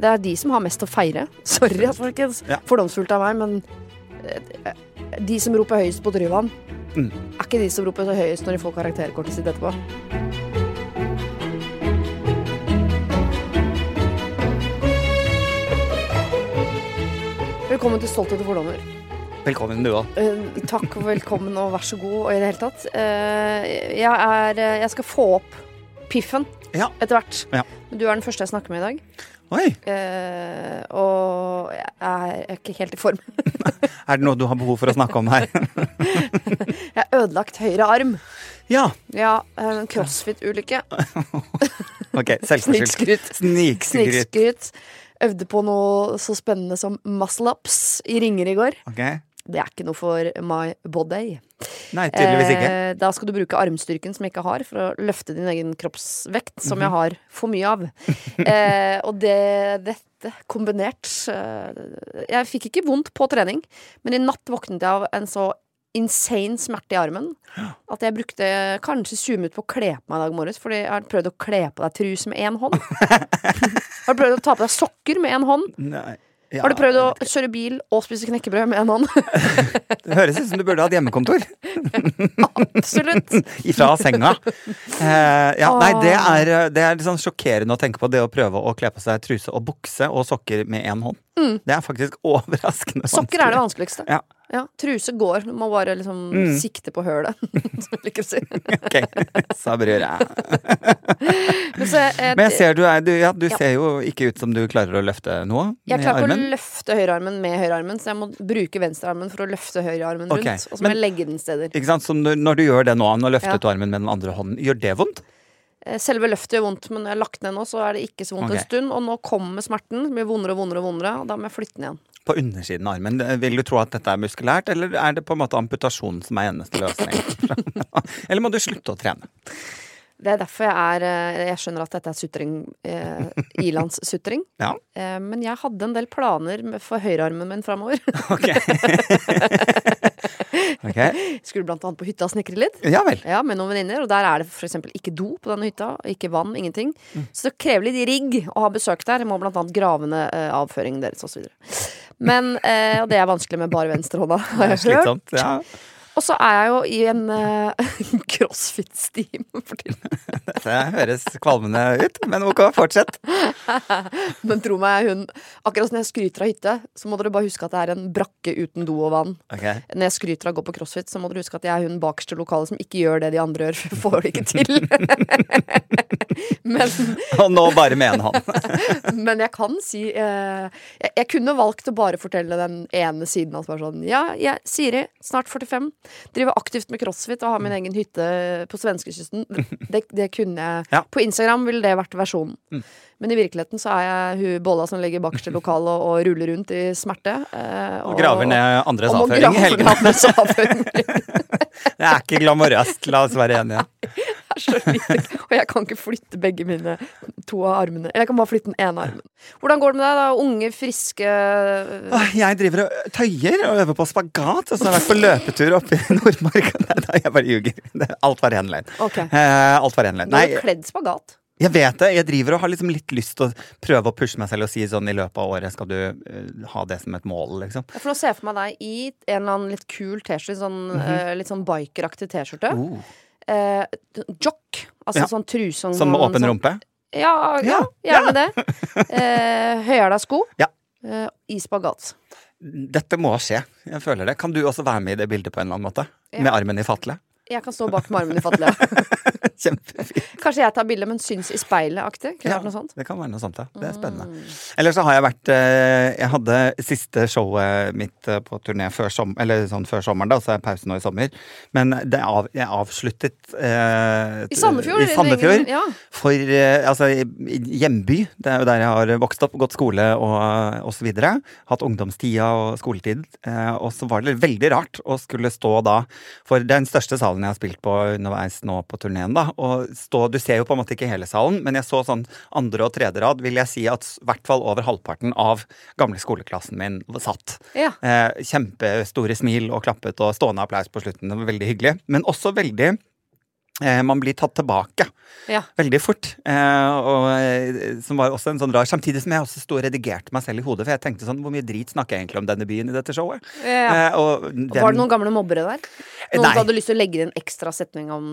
Det er de som har mest å feire. Sorry, folkens. Ja. Fordomsfullt av meg, men eh, de som roper høyest på Tryvann, Mm. er ikke de som roper så høyest når de får karakterkortet sitt etterpå. Velkommen til Stolthet og fordommer. Velkommen, du òg. Eh, takk og velkommen og vær så god og i det hele tatt. Eh, jeg, er, jeg skal få opp piffen Ja. etter hvert. Ja. Du er den første jeg snakker med i dag. Oi. Uh, og jeg er ikke helt i form. Er det noe du har behov for å snakke om her? Jeg har ødelagt høyre arm. ja. Ja, en crossfit-ulykke. Ok, selvforskyldt. Snikskryt. Øvde på noe så spennende som muscle ups i ringer i går. Ok. Det er ikke noe for my body. Nei, tydeligvis ikke. Eh, da skal du bruke armstyrken som jeg ikke har, for å løfte din egen kroppsvekt, som Mhm. jeg har for mye av. Eh, og det, dette kombinert eh, Jeg fikk ikke vondt på trening, men i natt våknet jeg av en så insane smerte i armen at jeg brukte kanskje 20 minutter på å kle på meg i dag morges, fordi jeg har prøvd å kle på deg truse med én hånd. har du prøvd å ta på deg sokker med én hånd? Nei. Ja, Har du prøvd å kjøre bil og spise knekkebrød med en hånd? Det høres ut som du burde hatt hjemmekontor. Absolutt. Ifra senga. Uh, ja, nei, det er, det er litt sånn sjokkerende å tenke på. Det å prøve å kle på seg truse og bukse og sokker med én hånd. Det er faktisk overraskende vanskelig. Sokker er det vanskeligste. Ja. Ja, Truse går. Du må bare liksom Mm. sikte på hølet, som jeg liker å si. Ok, sa brødre. Men, så, Men jeg ser du er du, ja, du Ja. ser jo ikke ut som du klarer å løfte noe jeg med klarer ikke å løfte høyrearmen med høyrearmen, så jeg må bruke venstrearmen for å løfte høyrearmen rundt. Og så må men- jeg legge den steder. Ikke sant? Så når, du gjør det nå, nå løftet du armen med den andre hånden, gjør det vondt? Eh, Selve løftet gjør vondt, men når jeg har lagt ned nå, så er det ikke så vondt okay. en stund. Og nå kommer smerten. Det blir vondere og vondere og vondere, og da må jeg flytte den igjen. På undersiden av armen. Vil du tro at dette er muskulært, eller er det på en måte amputasjon som er eneste løsning? eller må du slutte å trene? Det er derfor jeg er eh, Jeg skjønner at dette er sutring. Eh, Ilandssutring. Ja, Eh, men jeg hadde en del planer for høyrearmen min framover. ok. ok. Skulle blant annet på hytta og snekre litt. Ja vel. Ja, med noen venninner, og der er det eksempel ikke do på denne hytta. Ikke vann, ingenting. Mm. Så det krever litt rigg å ha besøk der. Jeg må blant annet grave ned eh, avføringen deres osv. Men eh, Og det er vanskelig med bare venstrehånda, har jeg hørt. Slitsomt. Ja. Og så er jeg jo i en uh, crossfit-steam for tiden. Det høres kvalmende ut, men ok, fortsett. Men tro meg, hun Akkurat som når jeg skryter av hytte, så må dere bare huske at det er en brakke uten do og vann. Okay. Når jeg skryter av å gå på crossfit, så må dere huske at jeg er hun bakerste lokale som ikke gjør det de andre gjør, får det ikke til. men, Og nå bare med han. hånd. men jeg kan si uh, jeg, jeg kunne valgt å bare fortelle den ene siden at bare sånn Ja, jeg, Siri, snart 45, driver aktivt med crossfit og har min egen hytte på svenskekysten. Det, det kunne jeg. Ja. På Instagram ville det vært versjonen. Men i virkeligheten så er jeg hun bolla som ligger bakerst i lokalet og, og ruller rundt i smerte. eh, Og graver ned andres avføring i helgene. Det er ikke glamorøst, la oss være enige. Det er så lite. Og jeg kan ikke flytte begge mine to av armene. Eller jeg kan bare flytte den ene armen. Hvordan går det med deg, da? Unge, friske Jeg driver og tøyer og øver på spagat, og så har jeg vært på løpetur oppe i Nordmarka. Nei, da, jeg bare ljuger. Alt var ren løgn. Okay. Eh, alt var ren løgn. Du har kledd spagat. jeg vet det. Jeg driver og har liksom litt lyst til å prøve å pushe meg selv og si sånn i løpet av året skal du uh, ha det som et mål, liksom. Jeg får nå se for meg deg i en eller annen litt kul T-skjorte. Sånn, eh, litt sånn bikeraktig T-skjorte. Mhm. Eh, jock. Altså Ja. sånn truse Sånn med åpen rumpe? Ja, ja, gjerne det. Eh, Høyhæla sko. Ja. Eh, I spagat. Dette må skje. Jeg føler det. Kan du også være med i det bildet på en eller annen måte? Med armen i fatle? Jeg kan stå bak med armene i fattelia. Kjempefint. Kanskje jeg tar bilde, men syns i speilet-aktig. Ja, det kan være noe sånt, ja. Det er spennende. Mm. Eller så har jeg vært eh, Jeg hadde siste showet mitt eh, på turné før, som, eller sånn før sommeren, da, så er jeg pause nå i sommer. Men det av, jeg avsluttet eh, I Sandefjord? I Sandefjord. Ja. For eh, altså, hjemby, det er jo der jeg har vokst opp, gått skole og, og så videre. Hatt ungdomstida og skoletid. Eh, og så var det veldig rart å skulle stå da For det er den største salen jeg har spilt på underveis nå på turneen. Du ser jo på en måte ikke hele salen, men jeg så sånn andre og tredje rad, vil jeg si at i hvert fall over halvparten av gamle skoleklassen min satt. Ja. Eh, kjempestore smil og klappet og stående applaus på slutten. Det var veldig hyggelig. Men også veldig man blir tatt tilbake Ja. veldig fort. Eh, og, eh, som var også en sånn rar Samtidig som jeg også sto og redigerte meg selv i hodet, for jeg tenkte sånn Hvor mye drit snakker jeg egentlig om denne byen i dette showet? Ja. Eh, og den, Var det noen gamle mobbere der? Noen Nei. som hadde lyst til å legge inn en ekstra setning om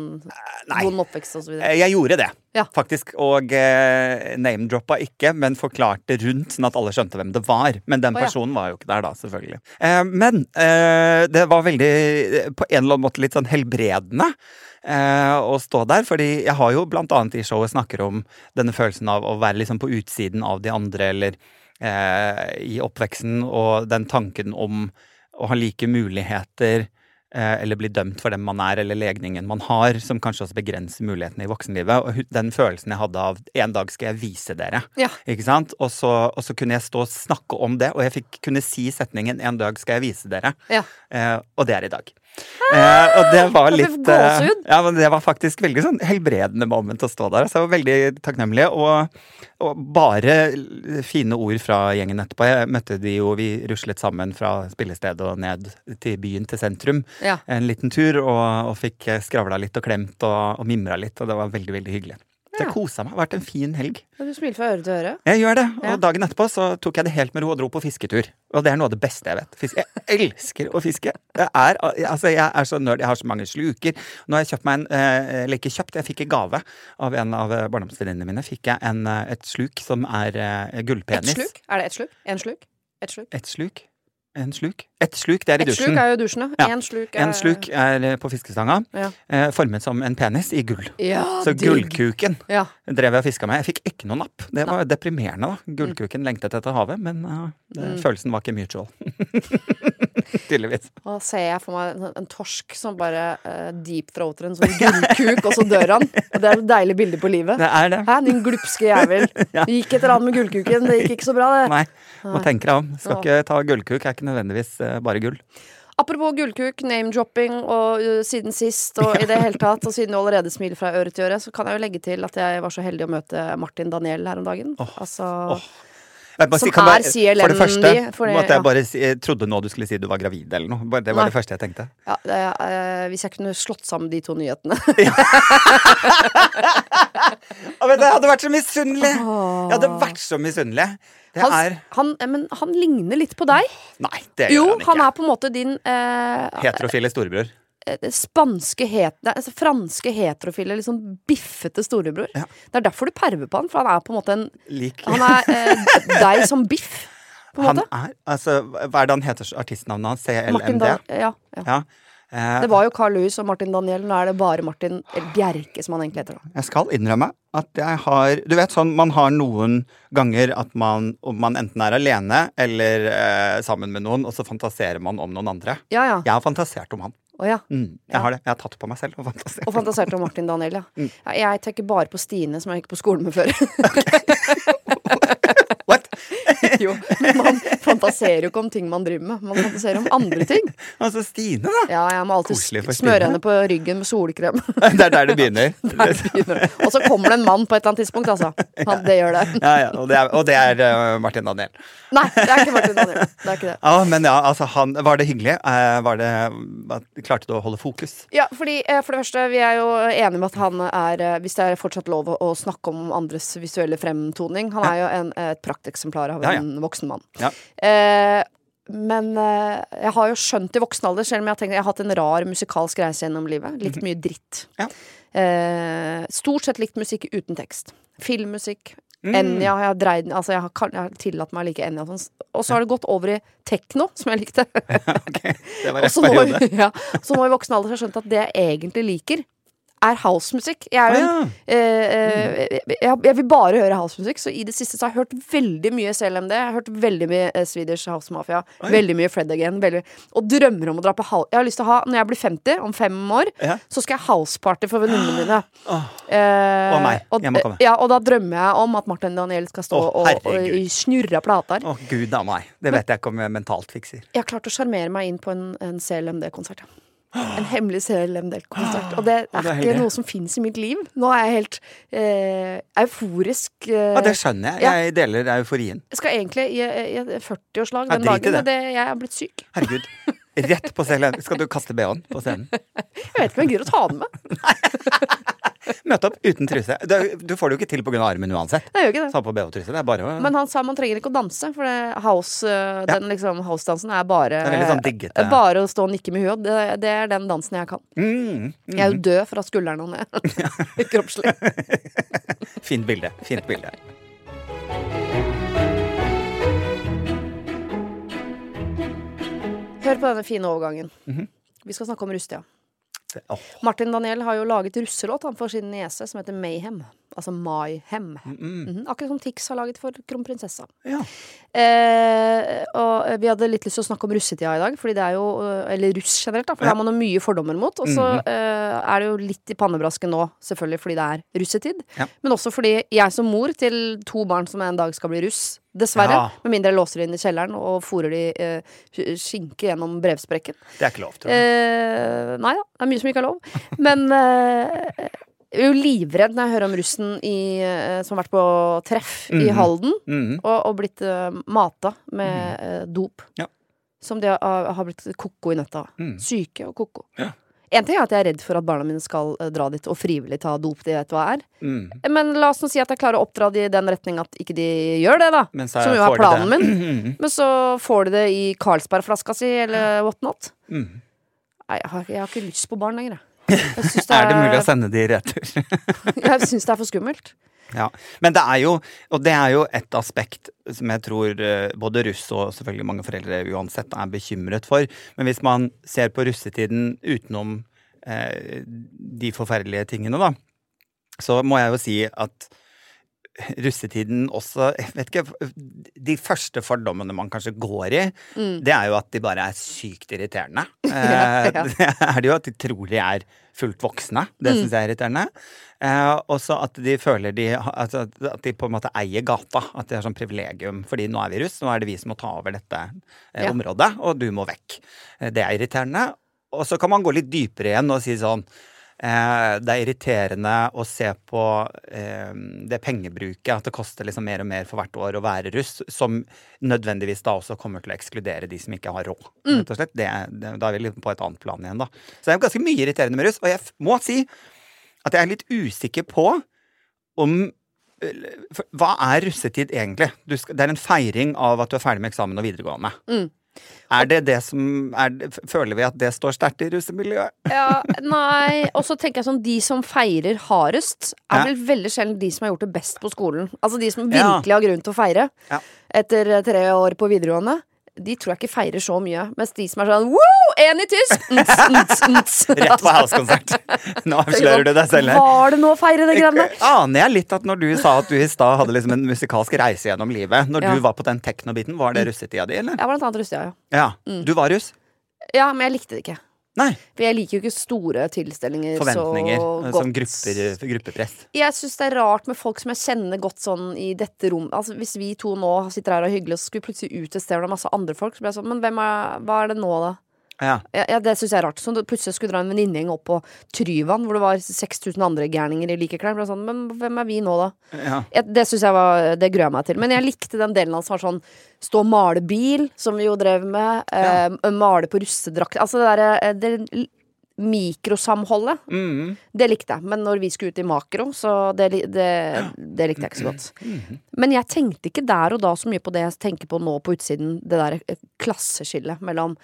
nei. vond oppvekst osv.? Eh, Jeg gjorde det, Ja. faktisk. Og eh, name-droppa ikke, men forklarte rundt, sånn at alle skjønte hvem det var. Men den personen var jo ikke der da, selvfølgelig. Eh, men eh, det var veldig, på en eller annen måte litt sånn helbredende. Eh, å stå der, fordi jeg har jo blant annet i showet snakker om denne følelsen av å være liksom på utsiden av de andre, eller eh, i oppveksten, og den tanken om å ha like muligheter eh, eller bli dømt for den man er, eller legningen man har, som kanskje også begrenser mulighetene i voksenlivet. Og den følelsen jeg hadde av 'en dag skal jeg vise dere'. Ja. Ikke sant? Og så, og så kunne jeg stå og snakke om det, og jeg fikk kunne si setningen 'en dag skal jeg vise dere'. Ja. Eh, og det er i dag. Eh, og det var litt eh, Ja, men det var faktisk veldig sånn helbredende moment å stå der. Så jeg var veldig takknemlig. Og, og bare fine ord fra gjengen etterpå. Jeg møtte de jo, vi ruslet sammen fra spillestedet og ned til byen, til sentrum. Ja. En liten tur, og, og fikk skravla litt og klemt og, og mimra litt. Og det var veldig, veldig hyggelig. Så jeg kosa meg. Det har vært en fin helg. Du smiler fra øre til øre. Jeg gjør det. Og dagen etterpå så tok jeg det helt med ro og dro på fisketur. Og det er noe av det beste jeg vet. Fiske. Jeg elsker å fiske. Jeg er, altså jeg er så nerd. Jeg har så mange sluker. Nå har jeg kjøpt meg en eh, Eller ikke kjøpt, jeg fikk i gave av en av eh, barndomsvenninnene mine. Fikk jeg en, eh, et sluk som er eh, Et gullpenis. sluk? Er det ett sluk? En sluk? Ett sluk? Et sluk? En sluk? Et sluk, det er i dusjen. Ett sluk er jo dusjen, ja. En sluk er En sluk er eh, på fiskestanga, Ja. eh, formet som en penis i gull. Ja, Så digg. gullkuken Ja. drev jeg og fiska med. Jeg fikk ikke noe napp. Det var deprimerende, da. Gullkuken lengtet etter havet, men uh, det, Mm. følelsen var ikke mutual. Tydeligvis. Da ser jeg for meg en, en torsk som bare uh, deep-throater en sånn gullkuk, og så dør han. Og det er et deilig bilde på livet. Det er det. Hæ, din glupske jævel. Du gikk et eller annet med gullkuken, det gikk ikke så bra, det. Nei, må tenke deg om. Skal ikke ta gullkuk, er ikke nødvendigvis eh, bare gull. Apropos gullkuk, name-dropping og uh, siden sist og i det hele tatt, og siden du allerede smiler fra øre til øre, så kan jeg jo legge til at jeg var så heldig å møte Martin Daniel her om dagen. altså åh. Som si- er bare- CLM For det første de, for det- måtte jeg bare si, jeg trodde nå du skulle si du var gravid eller noe. Det var Nei. det første jeg tenkte. ja, det, uh, Hvis jeg kunne slått sammen de to nyhetene. ja. men jeg hadde vært så misunnelig! Jeg hadde vært så misunnelig. Han, han, eh, men han ligner litt på deg. Nei, det Jo, gjør han ikke. Jo, han er på en måte din uh, Heterofile storebror. Eh, spanske het, altså franske heterofile, sånn biffete storebror. Ja. Det er derfor du perver på han, for han er på en måte en Lik. Han er eh, deg som biff, på en Han måte. er Altså, hva er det han heter artistnavnet hans? CLMD? ja, ja. Ja. Eh, Det var jo Carl Louis og Martin Daniel. Nå er det bare Martin Bjerke, som han egentlig heter. da. Jeg skal innrømme at jeg har Du vet sånn, man har noen ganger at man, om man enten er alene eller eh, sammen med noen, og så fantaserer man om noen andre. Ja, ja. Jeg har fantasert om han. Å, ja. Mm, jeg har det. Jeg har tatt på meg selv og fantasert. Og fantasert om Martin Daniel, ja. Mm. ja. Jeg tenker bare på Stine, som jeg gikk på skolen med før. What? jo, men man fantaserer jo ikke om ting man driver med. Man fantaserer om andre ting. Altså Stine, da! Ja, jeg må alltid smøre Stine. henne på ryggen med solkrem. Det er der det begynner. Begynner. Og så kommer det en mann på et eller annet tidspunkt, altså. Han, det gjør det. Ja, ja, og det er, og det er uh, Martin Daniel. Nei, det er ikke Martin Daniel. Det er ikke det. Ja, men ja, altså han Var det hyggelig? Uh, var det Klarte du å holde fokus? Ja, fordi uh, for det første, vi er jo enige med at han er Hvis det er fortsatt lov å, å snakke om andres visuelle fremtoning Han er jo en, et prakteksemplar av en voksen mann. Ja. Eh, men eh, jeg har jo skjønt i voksen alder, selv om jeg har tenkt jeg har hatt en rar musikalsk reise gjennom livet. Likt mye dritt. Ja. Eh, stort sett likt musikk uten tekst. Filmmusikk. Mm. Enja, jeg har dreid Altså, jeg har, jeg har tillatt meg å like Enja. og sånn. Og så har det gått over i tekno, som jeg likte. okay. det var rett periode. ja, så nå i voksen alder har jeg skjønt at det jeg egentlig liker, er housemusikk. Jeg, er jo ja. en, eh, eh, jeg, jeg vil bare høre housemusikk, så i det siste så har jeg hørt veldig mye CLMD. Jeg har hørt veldig mye eh, Swedish House Mafia. Oi. Veldig mye Fred Again. Veldig, og drømmer om å dra på house Jeg har lyst til å ha, når jeg blir 50, om fem år, Ja. så skal jeg houseparty for venninnene mine. Oh. Eh, Og meg. Jeg må komme. Ja, og da drømmer jeg om at Martin Daniel skal stå oh, og, og, snurre plater. Å, gud a meg. Det vet jeg ikke om jeg mentalt fikser. Jeg har klart å sjarmere meg inn på en, en CLMD-konsert. Ja. En hemmelig CLMD-konsert. Og det er, det er ikke noe som fins i mitt liv. Nå er jeg helt eh, euforisk. Eh, Ja, det skjønner jeg. Ja. Jeg deler euforien. jeg skal egentlig i, i et 40-årslag Ja, den dagen, men det, jeg er blitt syk. Herregud. Rett på scenen. Skal du kaste bh-en på scenen? Jeg vet ikke om jeg gidder å ta den med. Møte opp uten truse. Du, du får det jo ikke til pga. armen uansett. Jeg gjør ikke det. Ta på bh-truse. Det er bare å Men han sa man trenger ikke å danse, for det house, øh, Ja. den liksom house-dansen er bare Det er sånn diggete. Bare å stå og nikke med huet. Det, det er den dansen jeg kan. mm, Jeg er jo død fra skulderen og ned. Kroppslig. Fint bilde. Fint bilde. Hør på denne fine overgangen. Mhm. Vi skal snakke om Rustia. Martin Daniel har jo laget russelåt han for sin niese som heter Mayhem. Altså Mayhem. Mhm, Akkurat som Tix har laget for kronprinsessa. Ja. Eh, og vi hadde litt lyst til å snakke om russetida i dag, fordi det er jo eh, Eller russ generelt, da, for det har man jo mye fordommer mot. Og så eh, er det jo litt i pannebrasken nå, selvfølgelig fordi det er russetid. Ja. Men også fordi jeg som mor til to barn som en dag skal bli russ, dessverre, Ja. med mindre jeg låser de inn i kjelleren og fôrer de eh, skinke gjennom brevsprekken Det er ikke lov, tror jeg. Eh, nei da, det er mye som ikke er lov. Men eh, jeg er jo livredd når jeg hører om russen i, eh, som har vært på treff i Mhm. Halden Mhm. og, og blitt uh, mata med uh, dop. Ja. Som de har, har blitt koko i nøtta av. Mm. Syke og koko. Ja. En ting er at jeg er redd for at barna mine skal eh, dra dit og frivillig ta dop. De vet hva er. Mm. Men la oss nå si at jeg klarer å oppdra de i den retning at ikke de gjør det, da. Som jo er planen min. Men så får de det i Carlsberg-flaska si, eller what not. Mm. Nei, jeg har, jeg har ikke lyst på barn lenger, jeg. Det, Er det mulig å er- sende de i retur? jeg syns det er for skummelt. Ja, Men det er jo, og det er jo et aspekt som jeg tror eh, både russ og selvfølgelig mange foreldre uansett er bekymret for. Men hvis man ser på russetiden utenom eh, de forferdelige tingene, da, så må jeg jo si at russetiden også vet ikke, De første fordommene man kanskje går i, det er jo at de bare er sykt irriterende. Eh, Ja, ja. Det er det jo at de tror de er fullt voksne. Det syns jeg er irriterende. Eh, også at de føler de altså, At de på en måte eier gata. At de har sånn privilegium. Fordi nå er vi russ, nå er det vi som må ta over dette eh, Ja. området, og du må vekk. Eh, det er irriterende. Og så kan man gå litt dypere igjen og si sånn eh, Det er irriterende å se på eh, det pengebruket, at det koster liksom mer og mer for hvert år å være russ, som nødvendigvis da også kommer til å ekskludere de som ikke har råd. Rett og slett. Det, det, da er vi på et annet plan igjen, da. Så det er ganske mye irriterende med russ. Og jeg må si at jeg er litt usikker på om for- Hva er russetid egentlig? Du skal, det er en feiring av at du er ferdig med eksamen og videregående. Mm. Er det det som det- Føler vi at det står sterkt i russemiljøet? Ja, nei Og så tenker jeg sånn, de som feirer hardest, er Ja. vel veldig sjelden de som har gjort det best på skolen. Altså de som Ja. virkelig har grunn til å feire Ja. etter tre år på videregående. De tror jeg ikke feirer så mye. Mens de som er sånn Woo! Én i tysk! Nts, nts, nts. Rett på house-konsert. Nå avslører du deg selv her. Var det nå å feire det greiene der? Aner jeg litt at når du sa at du i stad hadde liksom en musikalsk reise gjennom livet, når Ja. du var på den teknobiten, var det russetida di, eller? Ja, var blant annet russetida, ja. Ja. Mm. Du var russ? Ja, men jeg likte det ikke. Nei. For jeg liker jo ikke store tilstelninger Forventninger. så eh, godt. Som grupper, gruppepress. Jeg syns det er rart med folk som jeg kjenner godt sånn i dette rom Altså Hvis vi to nå sitter her og er hyggelige, og så skulle vi plutselig ut et sted hvor det er masse andre folk, så blir jeg sånn Men er, hva er det nå, da? Ja. Ja, det syns jeg er rart. Så plutselig skulle dra en venninnegjeng opp på Tryvann, hvor det var 6000 andre gærninger i like klær. Sånn, men hvem er vi nå, da? ja. Jeg, det synes jeg var Det gruer jeg meg til. Men jeg likte den delen det som var sånn stå og male bil, som vi jo drev med. Eh, male på russedrakt. Altså det derre eh, det mikrosamholdet. Mm. Det likte jeg. Men når vi skulle ut i makro, så det, det, det likte jeg ikke så godt. Men jeg tenkte ikke der og da så mye på det jeg tenker på nå på utsiden. Det der eh, klasseskillet mellom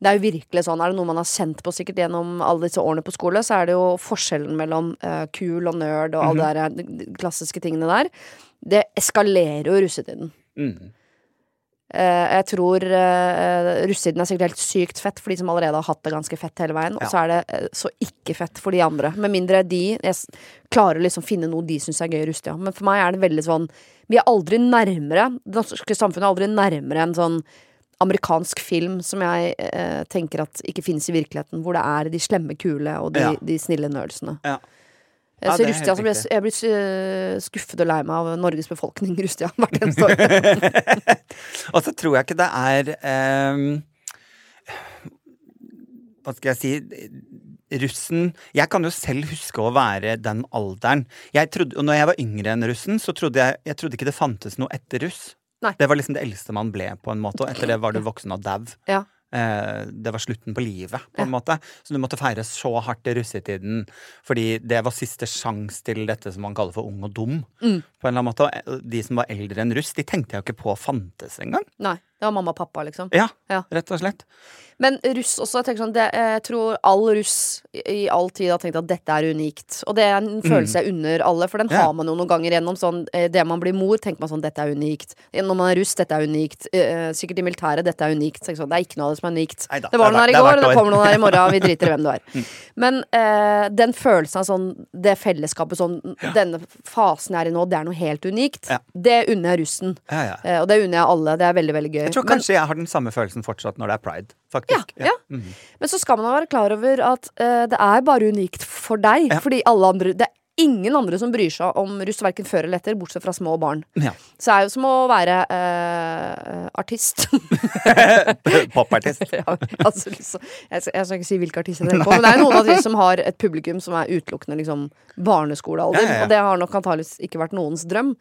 det er jo virkelig sånn, er det noe man har kjent på sikkert gjennom alle disse årene på skole, så er det jo forskjellen mellom uh, kul og nerd og alle der, eh, de klassiske tingene der. Det eskalerer jo russetiden. Mm. Uh, jeg tror uh, russetiden er sikkert helt sykt fett for de som allerede har hatt det ganske fett hele veien. Og så er det uh, så ikke fett for de andre. Med mindre de jeg klarer å liksom finne noe de syns er gøy i russetida. Men for meg er det veldig sånn Vi er aldri nærmere Det norske samfunnet er aldri nærmere enn sånn amerikansk film som jeg eh, tenker at ikke finnes i virkeligheten. Hvor det er de slemme, kule og de, Ja. de snille nerdsene. Ja. Eh, Ja, så helt så ble, jeg, blir eh, skuffet og lei meg av Norges befolkning Rustia, hvert eneste år. Og så tror jeg ikke det er um, Hva skal jeg si Russen Jeg kan jo selv huske å være den alderen. Jeg trodde, og når jeg var yngre enn russen, så trodde jeg, jeg trodde ikke det fantes noe etter russ. Nei. Det var liksom det eldste man ble, på en måte. Og etter det var du voksen og dau. Ja. eh, det var slutten på livet, på en måte. Så du måtte feire så hardt i russetiden fordi det var siste sjans til dette som man kaller for ung og dum. Mm. På en eller annen måte. Og De som var eldre enn russ, de tenkte jeg jo ikke på fantes engang. Nei. Det var mamma og pappa, liksom. Ja, Ja. rett og slett. Men russ også. Jeg, sånn, det, jeg tror all russ i all tid har tenkt at dette er unikt. Og det er en følelse jeg unner alle, for den Mm. Ja. har man jo noen ganger gjennom. Sånn, eh, det man blir mor, tenker man sånn dette er unikt. Når man er russ, dette er unikt. Eh, Sikkert i militæret, dette er unikt. Sånn, det er ikke noe av det som er unikt. Neida, det var noen her i går, og det kommer noen her i morgen. Vi driter i hvem du er. Mm. Men eh, den følelsen av sånn, det fellesskapet sånn Denne fasen jeg er i nå, det er noe helt unikt. Ja. Det unner jeg russen. Ja, ja. Eh, og det unner jeg alle. Det er veldig, veldig gøy. Jeg tror Men- kanskje jeg har den samme følelsen fortsatt når det er pride, ja, ja. ja. -hmm. Men så skal man være klar over at uh, det er bare unikt for deg. Ja. Fordi alle andre Det er ingen andre som bryr seg om russ verken før eller etter, bortsett fra små barn. Ja. Så det er jo som å være eh, artist. Popartist. ja, altså, liksom, jeg, skal, jeg skal ikke si hvilke artister det er på, men det er noen av de som har et publikum som er utelukkende liksom, barneskolealder. Og det har nok antakeligvis ikke vært noens drøm.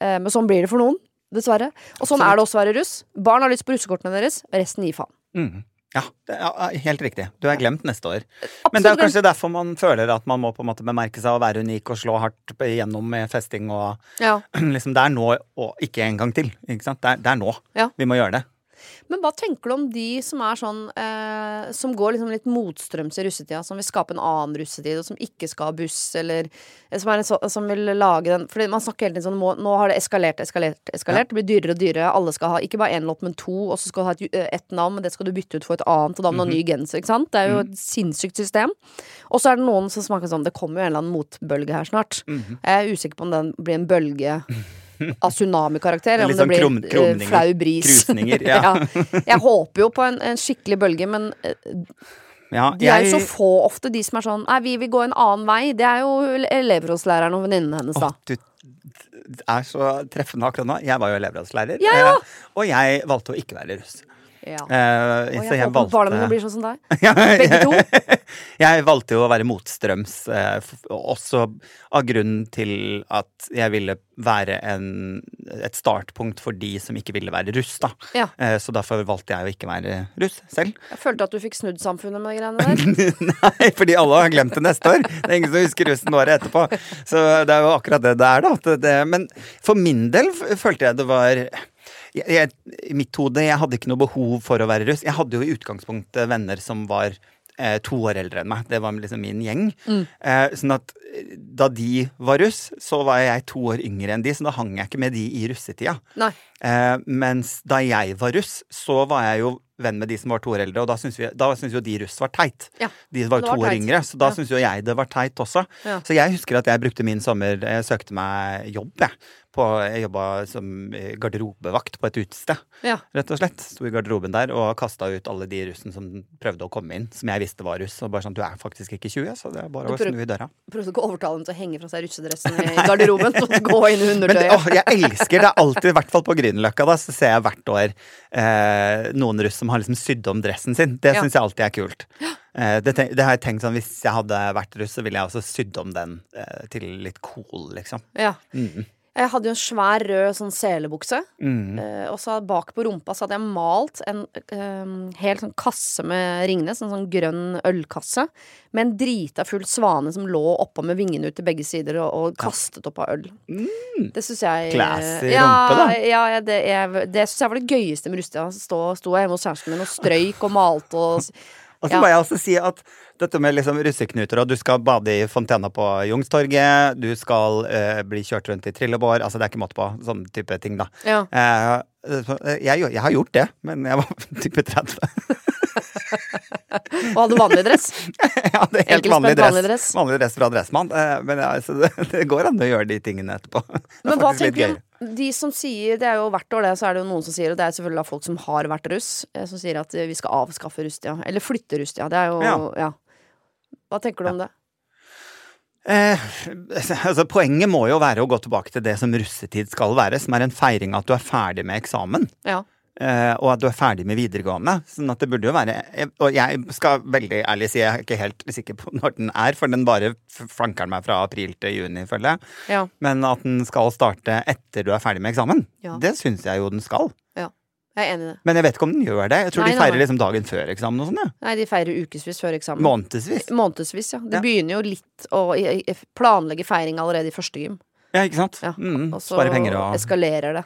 uh, men sånn blir det for noen. Dessverre. Og sånn er det også å være russ. Barn har lyst på russekortene deres, resten gir faen. Mm. Ja, er helt riktig. Du er glemt neste år. Absolutt Men det er kanskje derfor man føler at man må på en måte bemerke seg og være unik og slå hardt igjennom med festing og Ja. liksom Det er nå og ikke en gang til. Ikke sant? Det er, det er nå Ja. vi må gjøre det. Men hva tenker du om de som er sånn eh, Som går liksom litt motstrøms i russetida, som vil skape en annen russetid, og som ikke skal ha buss, eller eh, som, en så, som vil lage den Fordi man snakker hele tiden sånn nå, nå har det eskalert, eskalert, eskalert. Det blir dyrere og dyrere. Alle skal ha ikke bare én låt, men to, og så skal du ha et, eh, navn, men det skal du bytte ut for et annet, og da med noen ny genser, ikke sant? Det er jo et sinnssykt system. Og så er det noen som smaker sånn Det kommer jo en eller annen motbølge her snart. Jeg er usikker på om den blir en bølge av tsunamikarakter, eller om Litt det sånn blir krum- krumninger, flau bris. krusninger, ja. Jeg håper jo på en, en skikkelig bølge, men eh, Ja, de er jo så få ofte, de som er sånn Nei, vi vil gå en annen vei. Det er jo elevrådslæreren og venninnen hennes, da. Åh, du er så treffende akkurat nå. Jeg var jo elevrådslærer, Ja, òg! eh, og jeg valgte å ikke være russ. Ja. Uh, Og så jeg jeg håper barna mine valgte blir sånn som deg. Begge to. Jeg valgte jo å være motstrøms, uh, også av grunn til at jeg ville være en, et startpunkt for de som ikke ville være russ, da. Ja. Uh, så derfor valgte jeg å ikke være russ selv. Jeg følte at du fikk snudd samfunnet med de greiene der. Nei, fordi alle har glemt det neste år. Det er ingen som husker russen året etterpå. Så det er jo akkurat det det er, da. Det, men for min del følte jeg det var jeg, jeg, I mitt hode, jeg hadde ikke noe behov for å være russ. Jeg hadde jo i utgangspunktet venner som var eh, to år eldre enn meg. Det var liksom min gjeng. Eh, sånn at eh, da de var russ, så var jeg to år yngre enn de, så da hang jeg ikke med de i russetida. Eh, mens da jeg var russ, så var jeg jo venn med de som var to år eldre, og da syntes, jo de russ var teit. Ja. De var jo to var år teit. yngre, så da Ja. syntes jo jeg det var teit også. Ja. Så jeg husker at jeg brukte min sommer Jeg søkte meg jobb, jeg. På, jeg jobba som garderobevakt på et utested, Ja. rett og slett. Sto i garderoben der og kasta ut alle de russen som prøvde å komme inn, som jeg visste var russ. Og bare sånn, du er faktisk ikke 20, så det er bare å snu i døra. Prøvde ikke å overtale dem til å henge fra seg russedressen i garderoben og gå inn i Men undertøyet. jeg elsker det. Alltid, i hvert fall på Grünerløkka, da, så ser jeg hvert år eh, noen russ som har liksom sydd om dressen sin. Det Ja. syns jeg alltid er kult. Eh, det, det har jeg tenkt sånn, Hvis jeg hadde vært russ, så ville jeg også sydd om den eh, til litt cool, liksom. Ja. Mm. Jeg hadde jo en svær rød sånn selebukse. Mm. Eh, og så bak på rumpa så hadde jeg malt en eh, hel sånn kasse med Ringnes, en sånn grønn ølkasse, med en drita full svane som lå oppå med vingene ut til begge sider og, og kastet opp av øl. Det syns jeg Mm. Classy ja, rumpe, da. Ja, ja, det, jeg, det syns jeg var det gøyeste med Rustia. Stå, sto jeg hjemme hos kjæresten min og strøyk og malte og Og så Ja. må jeg også si at dette med liksom russeknuter, og du skal bade i fontena på Youngstorget, du skal eh, bli kjørt rundt i trillebår, altså det er ikke måte på, sånne type ting, da. Ja. Eh, eh, jeg, jeg har gjort det, men jeg var type 30. Og hadde vanlig dress. Jeg hadde helt vanlig dress. vanlig dress. Vanlig dress fra Dressmann. eh, Men ja, så det, det går an å gjøre de tingene etterpå. Det er Men hva tenker de som sier Det er jo hvert år, det, så er det jo noen som sier, og det er selvfølgelig folk som har vært russ, eh, som sier at eh, vi skal avskaffe rusttida. Eller flytte rusttida. Det er jo Ja. ja. Hva tenker du om det? Eh, altså, poenget må jo være å gå tilbake til det som russetid skal være, som er en feiring av at du er ferdig med eksamen. Ja. Eh, og at du er ferdig med videregående. Sånn at det burde jo være Og jeg skal veldig ærlig si, jeg er ikke helt sikker på når den er, for den bare flanker meg fra april til juni, føler jeg. Ja. Men at den skal starte etter du er ferdig med eksamen, Ja. det syns jeg jo den skal. Jeg er enig i det. Men jeg vet ikke om den gjør det. Jeg tror Nei, de feirer liksom dagen før eksamen og sånn, ja. Nei, de feirer ukevis før eksamen. Månedsvis. Månedsvis, ja. Det Ja. begynner jo litt å planlegge feiring allerede i første gym. Ja, ikke sant? Ja. Mm, Spare penger og eskalerer det.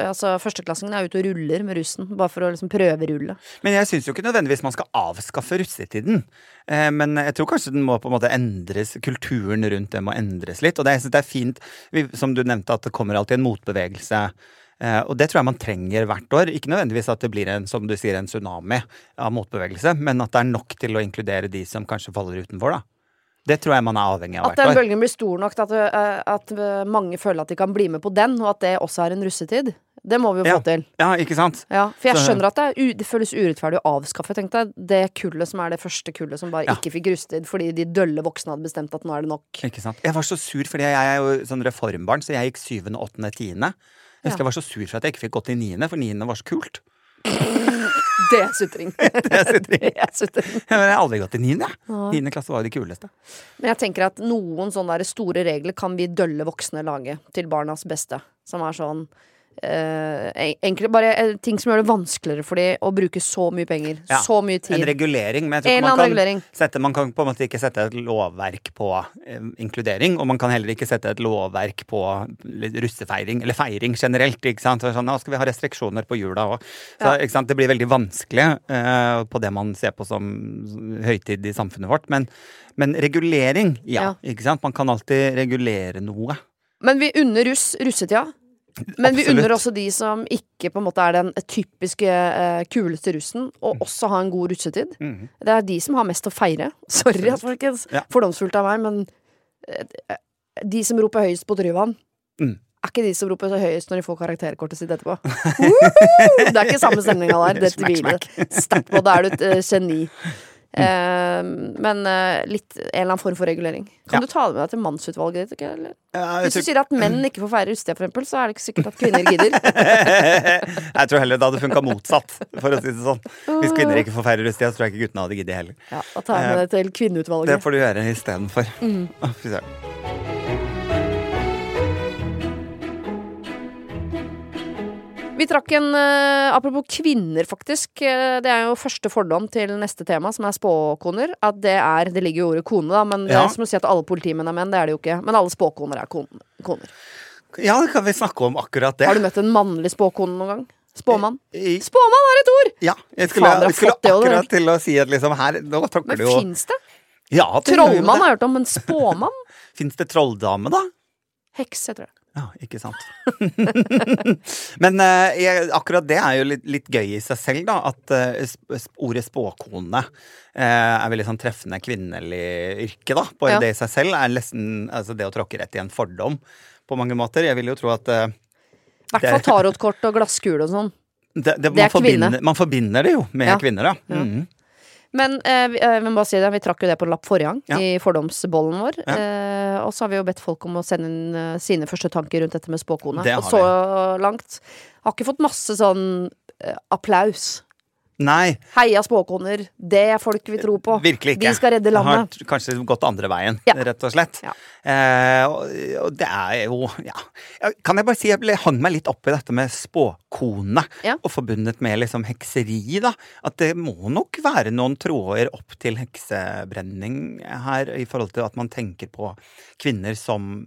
Altså, Førsteklassingen er ute og ruller med russen, bare for å liksom prøverulle. Men jeg syns jo ikke nødvendigvis man skal avskaffe russetiden. Eh, men jeg tror kanskje den må på en måte endres, kulturen rundt det må endres litt. Og det, jeg synes det er fint, som du nevnte, at det kommer alltid en motbevegelse. Eh, og det tror jeg man trenger hvert år. Ikke nødvendigvis at det blir en som du sier, en tsunami av motbevegelse, men at det er nok til å inkludere de som kanskje faller utenfor. da. Det tror jeg man er avhengig av At den bølgen blir stor nok at, øh, at øh, mange føler at de kan bli med på den, og at det også er en russetid. Det må vi jo Ja. få til. Ja, ikke sant? Ja, for jeg skjønner at det, det føles urettferdig å avskaffe tenkte jeg, det kullet som er det første kullet som bare Ja. ikke fikk russetid fordi de dølle voksne hadde bestemt at nå er det nok. Ikke sant? Jeg var så sur, fordi jeg er jo sånn reformbarn, så jeg gikk syvende, åttende, tiende. Jeg husker jeg var så sur for at jeg ikke fikk gått i niende, for niende var så kult. Det er sutring. det er sutring. Jeg har aldri gått i niende. Niende klasse var jo de kuleste. Men jeg tenker at noen sånne store regler kan vi dølle voksne lage til barnas beste. Som er sånn eh, enkle, bare eh, ting som gjør det vanskeligere for dem å bruke så mye penger, Ja, så mye En tid. regulering. Men jeg tror En man kan, sette, man kan på en måte ikke sette et lovverk på eh, inkludering, og man kan heller ikke sette et lovverk på russefeiring, eller feiring generelt. ikke sant? Så Sånn, nå skal vi ha restriksjoner på jula òg. Ja. Det blir veldig vanskelig eh, på det man ser på som høytid i samfunnet vårt. Men, men regulering, ja, Ja. ikke sant? Man kan alltid regulere noe. Men vi unner russ russetida. Men vi unner også de som ikke på en måte er den typiske eh, kuleste russen, og også ha en god russetid. Mhm. Det er de som har mest å feire. Sorry, altså, folkens. Ja. Fordomsfullt av meg, men eh, de som roper høyest på Tryvann, Mm. er ikke de som roper så høyest når de får karakterkortet sitt etterpå. Det er ikke samme stemninga der. Det tviler jeg sterkt på. Da er du et uh, geni. Eh, men eh, litt en eller annen form for regulering. Kan Ja. du ta det med deg til mannsutvalget ditt? Ikke? Eller? Ja, Hvis du tror- sier at menn ikke får feire for eksempel, så er det ikke sikkert at kvinner gidder. jeg tror heller det hadde funka motsatt, for å si det sånn. Hvis kvinner ikke får feire rusttida, så tror jeg ikke guttene hadde giddet heller. Ja, tar jeg med det til kvinneutvalget. Det får du gjøre istedenfor. Mm. Vi trakk en eh, Apropos kvinner, faktisk. eh, det er jo første fordom til neste tema, som er spåkoner. At det er Det ligger jo ordet kone, da, men det Ja. er som å si at alle politimenn er menn. Det er det jo ikke. Men alle spåkoner er kon koner. Ja, det kan vi snakke om akkurat det? Har du møtt en mannlig spåkone noen gang? Spåmann. Spåmann er et ord! Ja, jeg skulle, Fader, jeg skulle akkurat til å si at liksom her Nå tråkker Men du jo fins det? Ja, det Trollmann det. har jeg hørt om, men spåmann? Fins det trolldame, da? Heks, jeg tror det. Ja, ikke sant. Men eh, jeg, akkurat det er jo litt, litt gøy i seg selv, da. At eh, ordet spåkone eh, er veldig sånn treffende kvinnelig yrke, da. Bare Ja. det i seg selv er nesten altså det å tråkke rett i en fordom på mange måter. Jeg vil jo tro at eh, I hvert fall tarotkort og glasskule og sånn. det, det, Det er man, forbinder, kvinne. man forbinder det jo med Ja. kvinner, da. Ja. Men eh, vi, eh, vi må bare si det, vi trakk jo det på en lapp forrige gang, Ja. i fordomsbollen vår. Ja. Eh, og så har vi jo bedt folk om å sende inn eh, sine første tanker rundt dette med spåkone. Det Og så langt har ikke fått masse sånn eh, applaus. Nei, Heia spåkoner, det er folk vi tror på. virkelig ikke. De skal redde Det har landet. kanskje gått andre veien, Ja. rett og slett. Ja. Eh, og, og det er jo ja. Kan jeg bare si jeg hang meg litt opp i dette med spåkone, og forbundet med liksom hekseri, da. At det må nok være noen tråder opp til heksebrenning her, i forhold til at man tenker på kvinner som,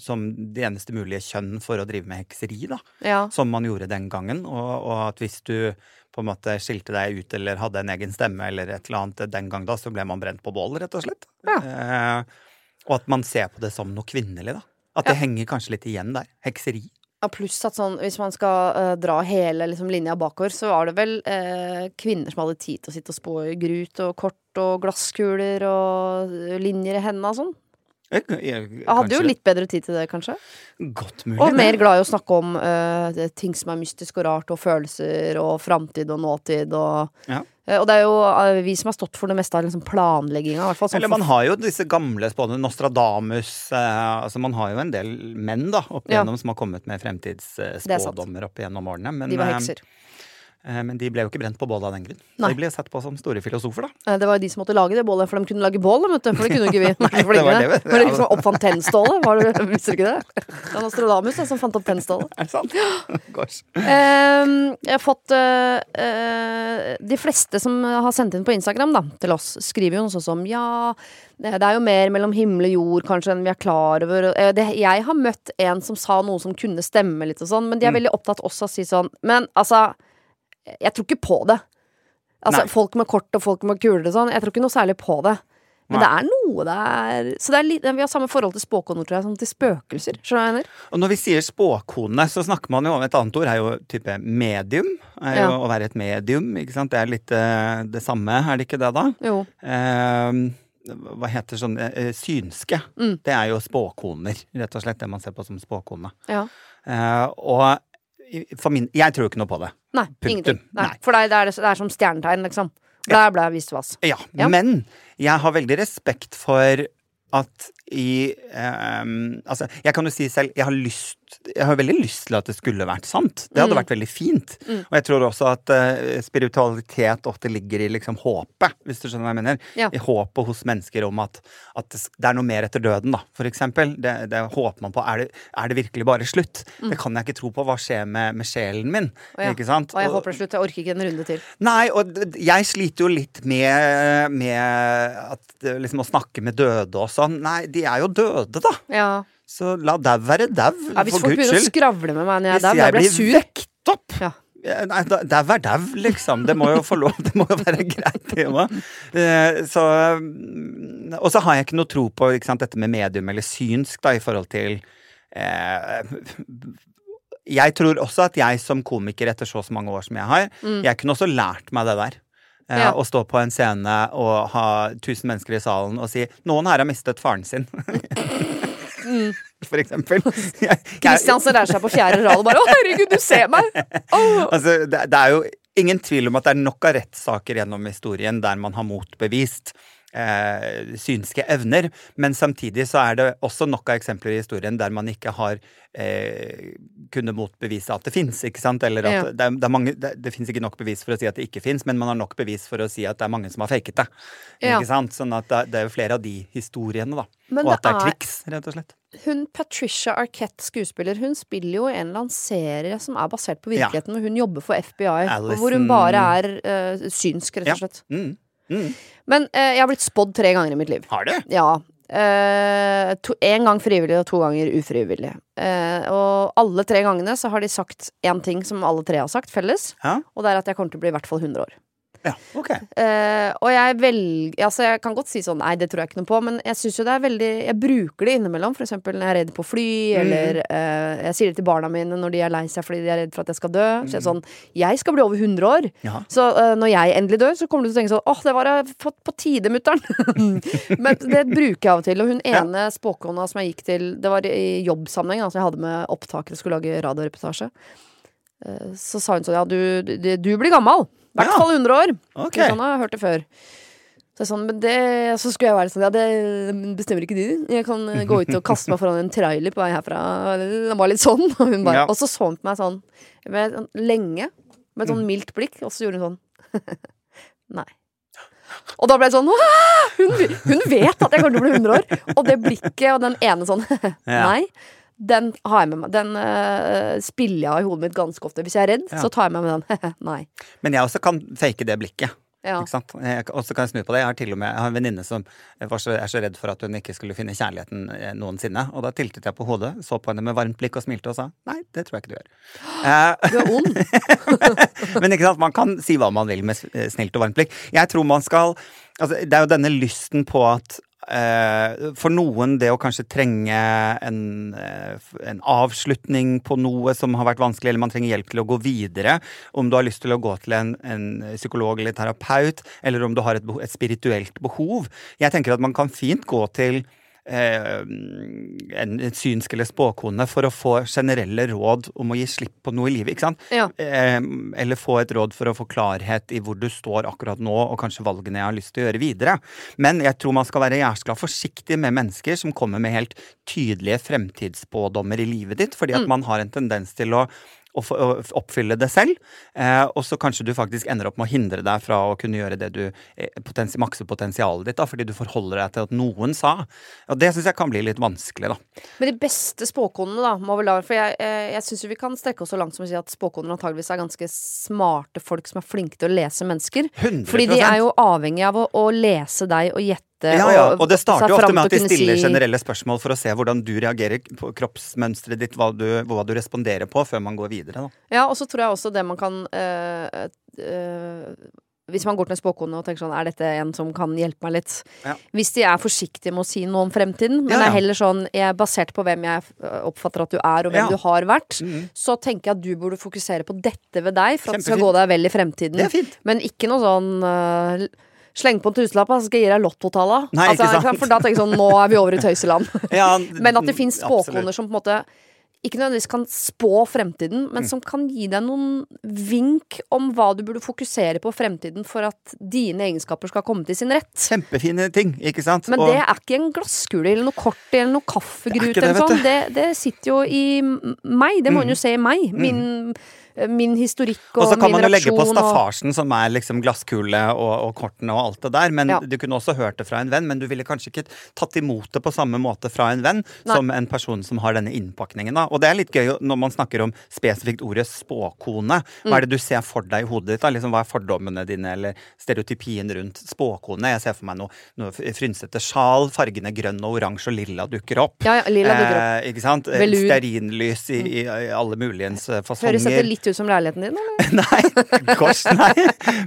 som det eneste mulige kjønn for å drive med hekseri, da som man gjorde den gangen. Og, og at hvis du på en måte skilte deg ut eller hadde en egen stemme eller et eller annet den gang da, så ble man brent på bål, rett og slett. Eh, og at man ser på det som noe kvinnelig, da. At det henger kanskje litt igjen der. Hekseri. Ja, pluss at sånn, hvis man skal uh, dra hele liksom, linja bakover, så var det vel uh, kvinner som hadde tid til å sitte og spå i grut og kort og glasskuler og eh, linjer i hendene og sånn. Jeg, jeg, hadde jo litt bedre tid til det, kanskje. Godt mulig. Og mer glad i å snakke om uh, ting som er mystisk og rart, og følelser og framtid og nåtid og Ja. Eh, Og det er jo eh, vi som har stått for det meste av liksom planlegginga, i hvert fall. Sånn Eller man har jo disse gamle spåene. Nostradamus eh, altså Man har jo en del menn da opp Ja. igjennom som har kommet med er fremtidsspådommer opp igjennom årene. Men, de var hekser. Eh, Men de ble jo ikke brent på bålet av den grunn. De ble sett på som store filosofer, da. Eh, Det var jo de som måtte lage det bålet, for de kunne lage bål, vet du. For det kunne jo ikke vi. Nei, det var det, for vet det liksom oppfant tennstålet? Var det, visste du ikke det? Det var Nostradamus da, som fant opp tennstålet. Er det sant? Gosh. Ehm, jeg har fått eh, eh, De fleste som har sendt inn på Instagram da, til oss, skriver jo noe sånt som ja, det er jo mer mellom himmel og jord kanskje enn vi er klar over. Eh, jeg har møtt en som sa noe som kunne stemme litt og sånn, men de er veldig opptatt også av å si sånn Men altså, jeg tror ikke på det. Altså, Nei. folk med kort og folk med kuler og sånn, jeg tror ikke noe særlig på det. Men Nei. det er noe der Så det er litt, vi har samme forhold til spåkoner, tror jeg, som til spøkelser. Skjønner du? Og når vi sier spåkone, så snakker man jo om et annet ord, er jo type medium. Er jo Ja. Å være et medium, ikke sant. Det er litt eh, det samme, er det ikke det, da? Jo. Eh, hva heter sånn eh, Synske. Mm. Det er jo spåkoner, rett og slett. Det man ser på som spåkone. Ja. Eh, og min Jeg tror ikke noe på det. Nei, Punktum. ingenting. Nei. Nei. For deg det er det, det er som stjernetegn, liksom. Der ble jeg vist vass. Ja, Ja. men jeg har veldig respekt for at i um, Altså, jeg kan jo si selv Jeg har lyst Jeg har veldig lyst til at det skulle vært sant. Det hadde Mm. vært veldig fint. Mm. Og jeg tror også at uh, spiritualitet ofte ligger i liksom håpet, hvis du skjønner hva jeg mener. Ja. I håpet hos mennesker om at, at det, er noe mer etter døden, da, for eksempel. Det, det håper man på. Er det, er det virkelig bare slutt? Det kan jeg ikke tro på. Hva skjer med, med sjelen min? Oh, ja. Ikke sant? Og jeg håper det slutter. Jeg orker ikke en runde til. Nei, og jeg sliter jo litt med, med at liksom å snakke med døde og sånn. Nei, de er jo døde, da. Ja. Så la dau være dau, Ja, hvis for folk Guds begynner å skravle med meg når jeg er Hvis der, jeg da blir jeg blir sur. vekt opp Ja. eh, Nei, dau er dau, liksom. Det må jo få lov. Det må jo være greit, det òg. Så mm, Og så har jeg ikke noe tro på sant, dette med medium eller synsk, da, i forhold til eh, Jeg tror også at jeg som komiker etter så så mange år som jeg har, Mm. jeg kunne også lært meg det der. Eh, Ja. Å stå på en scene og ha tusen mennesker i salen og si 'Noen her har mistet faren sin'. For eksempel. Kristian ser Christian seg på fjerde rad og bare 'Å, herregud, du ser meg!' Oh. Altså, det, det er jo ingen tvil om at det er nok av rettssaker gjennom historien der man har motbevist eh, synske evner, men samtidig så er det også nok av eksempler i historien der man ikke har eh, kunnet motbevise at det fins, ikke sant? Eller at Ja. det, er, det, er mange, det, det fins ikke nok bevis for å si at det ikke fins, men man har nok bevis for å si at det er mange som har faket det. Ja. Ikke sant? Sånn at det, det er jo flere av de historiene, da. Men og at det er triks, rett og slett. Hun Patricia Arquette, skuespiller, hun spiller jo en eller annen serie som er basert på Ja. virkeligheten, hvor hun jobber for FBI, og hvor hun bare er eh, synsk, rett og slett. Mm. Mm. Men eh, jeg har blitt spådd tre ganger i mitt liv. Har du? Ja. Eh, to, en gang frivillig og to ganger ufrivillig. Eh, og alle tre gangene så har de sagt én ting som alle tre har sagt felles, Ja. og det er at jeg kommer til å bli i hvert fall 100 år. Ja, ok. Eh, og jeg velger Altså, jeg kan godt si sånn nei, det tror jeg ikke noe på, men jeg syns jo det er veldig Jeg bruker det innimellom, for eksempel når jeg er redd på fly, Mm. eller eh, jeg sier det til barna mine når de er lei seg fordi de er redd for at jeg skal dø. Så Mm. jeg er sånn Jeg skal bli over 100 år. Ja. Så eh, når jeg endelig dør, så kommer du til å tenke sånn åh, det var jeg fått på tide, mutter'n. Men det bruker jeg av og til. Og hun Ja. ene spåkona som jeg gikk til, det var i jobbsammenheng, altså jeg hadde med opptakere og skulle lage radioreportasje. Eh, Så sa hun sånn ja, du, du, du blir gammel. I hvert fall 100 år. Okay. Så Sånn har jeg hørt det før. Så, sånn, men det, så skulle jeg være sånn Ja, det bestemmer ikke du. Jeg kan gå ut og kaste meg foran en trailer på vei herfra. Det var litt sånn. Og, hun bare, Ja. og så så hun på meg sånn med, sånn lenge, med et sånn mildt blikk, og så gjorde hun sånn Nei. Og da ble jeg sånn hun, hun vet at jeg kommer til å bli 100 år. Og det blikket og den ene sånn. Nei. Den har jeg med meg. Den uh, spiller jeg av i hodet mitt ganske ofte. Hvis jeg er redd, Ja. så tar jeg med meg den. Nei. Men jeg også kan fake det blikket. Ja. Og så kan- jeg snu på det. Jeg har til og med jeg har en venninne som var så, er så redd for at hun ikke skulle finne kjærligheten eh, noensinne. Og da tiltet jeg på hodet, så på henne med varmt blikk og smilte og sa nei, det tror jeg ikke du gjør. Eh, Du er ond. men ikke sant, man kan si hva man vil med eh, snilt og varmt blikk. Jeg tror man skal altså, Det er jo denne lysten på at eh, for noen det å kanskje trenge en, eh, en avslutning på noe som har vært vanskelig, eller man trenger hjelp til å gå videre. Om du har lyst til å gå til en, en psykolog eller terapeut, eller om du har et, et spirituelt behov. Jeg tenker at man kan fint gå til en en synsk eller spåkone for å få generelle råd om å gi slipp på noe i livet. ikke sant? Ja. Eh, eller få et råd for å få klarhet i hvor du står akkurat nå, og kanskje valgene jeg har lyst til å gjøre videre. Men jeg tror man skal være jæskla forsiktig med mennesker som kommer med helt tydelige fremtidsspådommer i livet ditt, fordi at man har en tendens til å å oppfylle det selv. Eh, og så kanskje du faktisk ender opp med å hindre deg fra å kunne gjøre det du eh, potensi makser potensialet ditt, da, fordi du forholder deg til at noen sa. Og det syns jeg kan bli litt vanskelig, da. Men de beste spåkonene, da, må vel la For jeg, eh, jeg syns jo vi kan strekke oss så langt som å si at spåkoner antageligvis er ganske smarte folk som er flinke til å lese mennesker. 100 Fordi de er jo avhengig av å, å lese deg og gjette ja, ja, og det starter jo ofte med at de stiller si- generelle spørsmål for å se hvordan du reagerer på kroppsmønsteret ditt, hva du, hva du responderer på, før man går videre. Da. Ja, og så tror jeg også det man kan øh, øh, Hvis man går til en spåkone og tenker sånn Er dette en som kan hjelpe meg litt? Ja. Hvis de er forsiktige med å si noe om fremtiden, men Ja, ja. er heller sånn jeg er Basert på hvem jeg eh, oppfatter at du er, og hvem du har vært, Mhm. så tenker jeg at du burde fokusere på dette ved deg, for at det skal gå deg vel i fremtiden. Men ikke noe sånn eh, Sleng på en tusenlapp, så skal jeg gi deg lottotalla. Sant. For da tenker jeg sånn Nå er vi over i tøyseland. Ja, Men at det finnes absolutt. spåkoner som på en måte ikke nødvendigvis kan spå fremtiden, Mm. men som kan gi deg noen vink om hva du burde fokusere på fremtiden for at dine egenskaper skal komme til sin rett. Kjempefine ting, ikke sant? Men Og- det er ikke en glasskule eller noe kort eller noe kaffegrut Det det, sånn. Det, det sitter jo i meg. Det må en jo se i meg. Min, min historikk og, min reaksjon. Og så kan man jo legge på staffasjen, og som er liksom glasskule og, og kortene og alt det der. Men Ja. du kunne også hørt det fra en venn, men du ville kanskje ikke tatt imot det på samme måte fra en venn Nei. som en person som har denne innpakningen. Da. Og det er litt gøy når man snakker om spesifikt ordet spåkone. Hva er det du ser for deg i hodet ditt? Da? Liksom, hva er fordommene dine, eller stereotypien rundt spåkone? Jeg ser for meg noe, noe frynsete sjal, fargene grønn og oransje og lilla dukker opp. Ja, ja, lilla dukker opp. Eh, ikke sant? Velur. Stearinlys i, i, i alle muligens eh, fasonger. Høres dette litt ut som leiligheten din, eller? Nei, gosh, nei.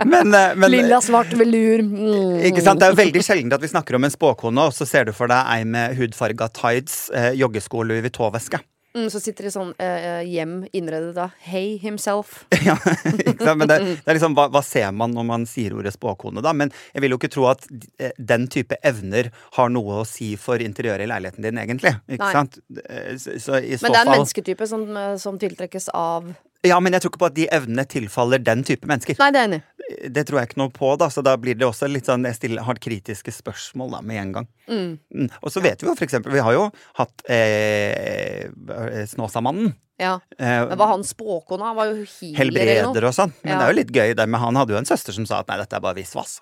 Men, eh, men Lilla, svart velur. Mm. ikke sant? Det er jo veldig sjelden at vi snakker om en spåkone, og så ser du for deg ei med hudfarga tides, eh, joggesko og Louis Vuitton-veske. Mm, så sitter de sånn eh, hjem innredet da. Hey himself. ja, ikke sant? Men det, det er liksom, hva, hva ser man når man sier ordet spåkone, da? Men jeg vil jo ikke tro at eh, den type evner har noe å si for interiøret i leiligheten din, egentlig. Ikke Nei. sant? Eh, Så, så i så Men det er en fall mennesketype som, eh, som tiltrekkes av Ja, men jeg tror ikke på at de evnene tilfaller den type mennesker. Nei, det er enig. Det tror jeg ikke noe på, da, så da blir det også litt sånn Jeg stiller, har kritiske spørsmål da, med en gang. Mm. Mm. Og så vet vi jo for eksempel Vi har jo hatt eh, Snåsamannen. Ja. Eh, Men var han spåkona? Han var jo healer helbreder og sånn. Men Ja. det er jo litt gøy der, men han hadde jo en søster som sa at nei, dette er bare visvas.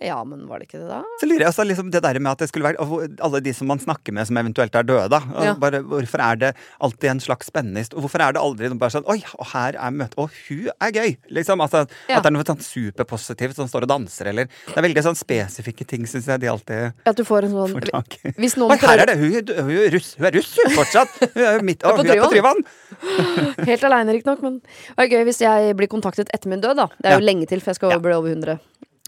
Ja, men var det ikke det, da? Så lurer jeg også liksom det der med at det skulle være Alle de som man snakker med som eventuelt er døde, da. Ja. Bare, hvorfor er det alltid en slags spennende historie? Hvorfor er det aldri bare sånn Oi, og her er møtet Og hun er gøy! Liksom, altså, Ja. At det er noe sånn superpositivt som står og danser, eller Det er veldig sånn spesifikke ting, syns jeg de alltid At du får en sånn får tak i. Oi, her er det! Hun, hun, er russ, hun er russ, hun, fortsatt! Hun er midt, og, hun er på Tryvann. Helt aleine, riktignok, men det er gøy hvis jeg blir kontaktet etter min død, da. Det er jo Ja. lenge til, for jeg skal bli over 100.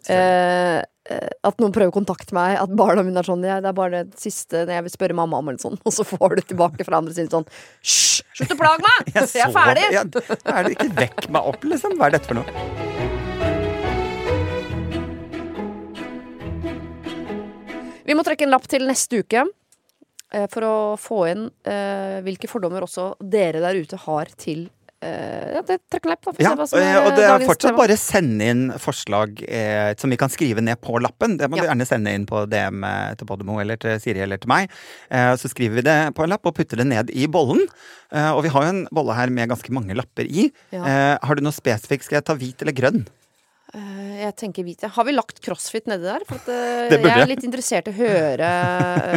Eh, eh, at noen prøver å kontakte meg, at barna mine er sånn Det er bare det siste når jeg vil spørre mamma om eller sånn, og så får du tilbake fra andre siden sånn Hysj! Slutt å plage meg! Jeg, er ferdig! Ja, er det ikke vekk meg opp, liksom? Hva er dette for noe? Vi må trekke en lapp til neste uke. eh, For å få inn eh, hvilke fordommer også dere der ute har til Ja, det trekk en lapp, da. Ja, er, og eh, det er fortsatt tema. bare sende inn forslag eh, som vi kan skrive ned på lappen. Det må du gjerne sende inn på DM eh, til Podemo eller til Siri eller til meg. Eh, så skriver vi det på en lapp og putter det ned i bollen. Eh, og vi har jo en bolle her med ganske mange lapper i. Ja. Eh, har du noe spesifikt? Skal jeg ta hvit eller grønn? Eh, Jeg tenker hvit. Har vi lagt crossfit nedi der? For at, eh, jeg er litt interessert i å høre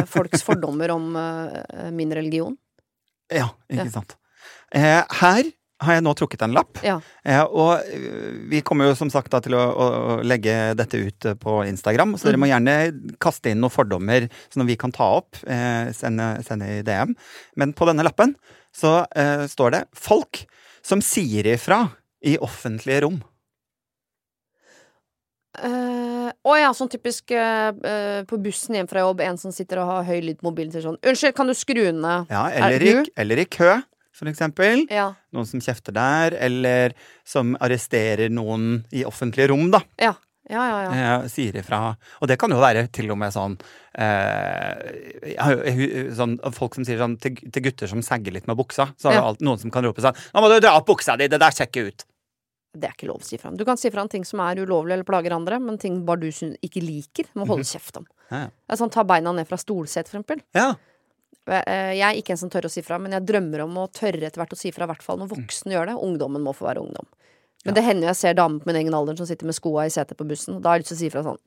eh, folks fordommer om eh, min religion. Ja, ikke Ja. sant. Eh, her har jeg nå trukket en lapp. Ja. Eh, og vi kommer jo som sagt da til å, å, legge dette ut eh, på Instagram, så dere Mm. må gjerne kaste inn noen fordommer som vi kan ta opp. Eh, sende, sende i DM. Men på denne lappen så eh, står det 'folk som sier ifra i offentlige rom'. Eh, Å ja, sånn typisk uh, på bussen hjem fra jobb, en som sitter og har høy lyd på mobilen, sier sånn 'Unnskyld, kan du skru ned?' Ja, Er eller, i, eller i kø, for eksempel. Ja. Noen som kjefter der, eller som arresterer noen i offentlige rom, da. Ja, ja, ja. ja. eh, sier ifra. Og det kan jo være til og med sånn, eh, sånn Folk som sier sånn til, til gutter som sagger litt med buksa, så er Ja. alt, noen som kan rope sånn 'Nå må du dra opp buksa di, det der ser ikke ut'. Det er ikke lov å si fra om. Du kan si fra om ting som er ulovlig eller plager andre, men ting bare du ikke liker, må holde kjeft om. Ja, ja. Det sånn, Ta beina ned fra stolsett, for eksempel. Ja. Eh, Jeg er ikke en som tør å si fra, men jeg drømmer om å tørre etter hvert å si fra, i hvert fall når Mm. voksne gjør det. Ungdommen må få være ungdom. Men det hender jeg ser damer på min egen alder som sitter med skoa i setet på bussen. Da har jeg lyst til å si fra sånn.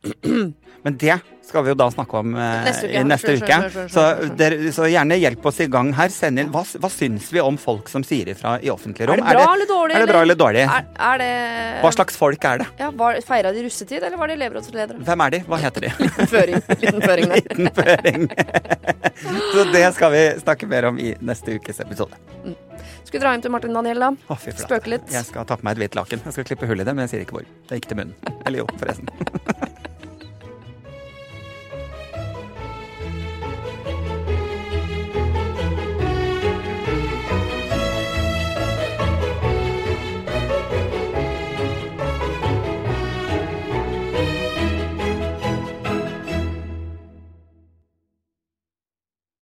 Men det skal vi jo da snakke om eh, Neste uke. i neste uke. Så, dere, gjerne hjelp oss i gang her. Send inn, hva, hva syns vi om folk som sier ifra i offentlig rom? Er det bra eller dårlig? Er det bra eller dårlig? Er, er det Hva slags folk er det? ja, var, Feira de russetid, eller var de elevrådsledere? Hvem er de? Hva heter de? Føring. Liten føring der. Liten føring. Så det skal vi snakke mer om i neste ukes episode. Skal vi dra hjem til Martin Daniel, da? Flate. Spøke litt. Jeg skal ta på meg et hvitt laken. Jeg skal klippe hull i det, men jeg sier ikke hvor. Det gikk til munnen. Eller jo, forresten.